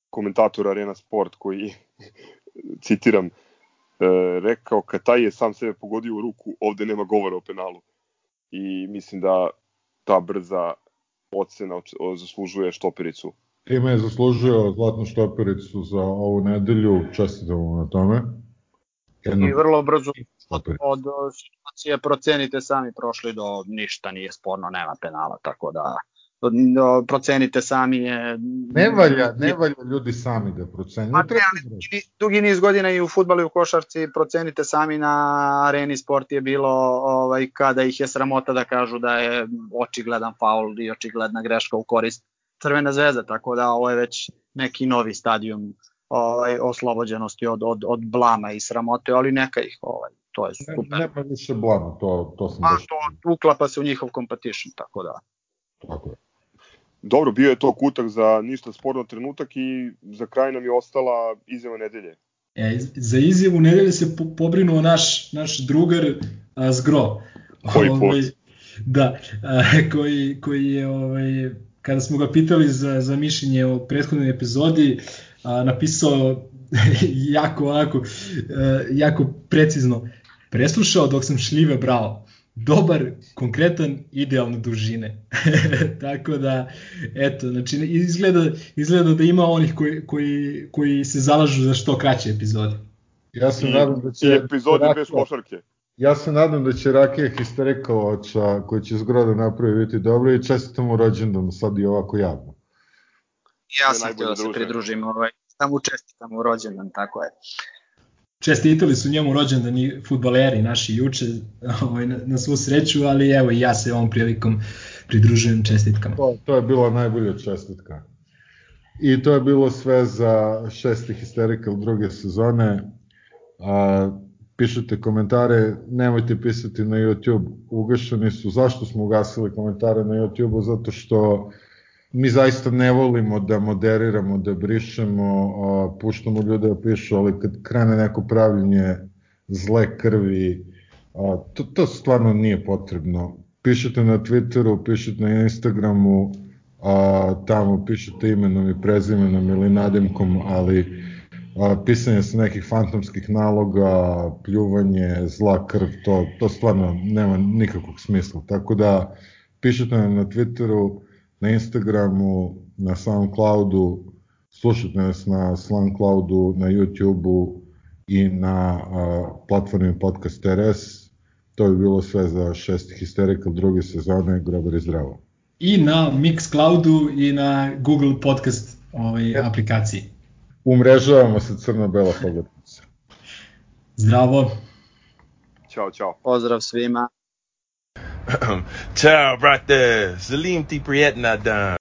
komentatora Arena Sport koji citiram, e, rekao kad taj je sam sebe pogodio u ruku, ovde nema govora o penalu. I mislim da ta brza ocena zaslužuje štopericu. Time je zaslužio zlatnu štopericu za ovu nedelju, čestitamo na tome. Jedno... I vrlo brzo od situacije procenite sami prošli do ništa nije sporno, nema penala, tako da procenite sami je... Ne valja, ne valja ljudi sami da procenju. Pa ne, dugi niz godina i u futbalu i u košarci procenite sami na areni sport je bilo ovaj, kada ih je sramota da kažu da je očigledan faul i očigledna greška u korist Crvena zvezda, tako da ovo je već neki novi stadijum ovaj, oslobođenosti od, od, od blama i sramote, ali neka ih, ovaj, to je super. Ne, nema više blama, to, to sam A, to uklapa se u njihov competition, tako da. Tako je. Dobro, bio je to kutak za ništa sporno trenutak i za kraj nam je ostala izjava nedelje. E, za izjavu nedelje se po, pobrinuo naš, naš drugar a, Zgro. Koji put? Ovaj, da, a, koji, koji je, ovaj, kada smo ga pitali za, za mišljenje o prethodnoj epizodi, a, napisao jako, jako, a, jako precizno. Preslušao dok sam šljive brao dobar, konkretan, idealne dužine. Tako da, eto, znači izgleda, izgleda da ima onih koji, koji, koji se zalažu za što kraće epizode. Ja se I, nadam da će... Epizode Rakija, bez košarke. Ja se nadam da će Rakija Histerikovača, koji će zgroda napravi biti dobro i čestitam u rođendan sad i ovako javno. Ja sam htio da se pridružim, ovaj, samo čestitam u rođendan, tako je čestitali su njemu rođendani futbaleri naši juče ovaj, na, na svu sreću, ali evo i ja se ovom prilikom pridružujem čestitkama. To, to je bila najbolja čestitka. I to je bilo sve za šesti Hysterical druge sezone. A, pišite komentare, nemojte pisati na YouTube, ugašeni su. Zašto smo ugasili komentare na YouTube? Zato što mi zaista ne volimo da moderiramo, da brišemo, a, puštamo ljude da pišu, ali kad krene neko pravljenje zle krvi, to, to stvarno nije potrebno. Pišete na Twitteru, pišete na Instagramu, a, tamo pišete imenom i prezimenom ili nadimkom, ali a, pisanje sa nekih fantomskih naloga, pljuvanje, zla krv, to, to stvarno nema nikakvog smisla. Tako da pišete nam na Twitteru, na Instagramu, na SoundCloudu, slušajte nas na SoundCloudu, na YouTubeu i na a, platformi Podcast RS. To bi bilo sve za šesti Hysterical druge sezone, grobar i zdravo. I na Mixcloudu i na Google Podcast ovaj, ja. aplikaciji. Umrežavamo se crno-bela poglednica. Zdravo. Ćao, čao. Pozdrav svima. Ciao, brate. Salim ti prijetna dan.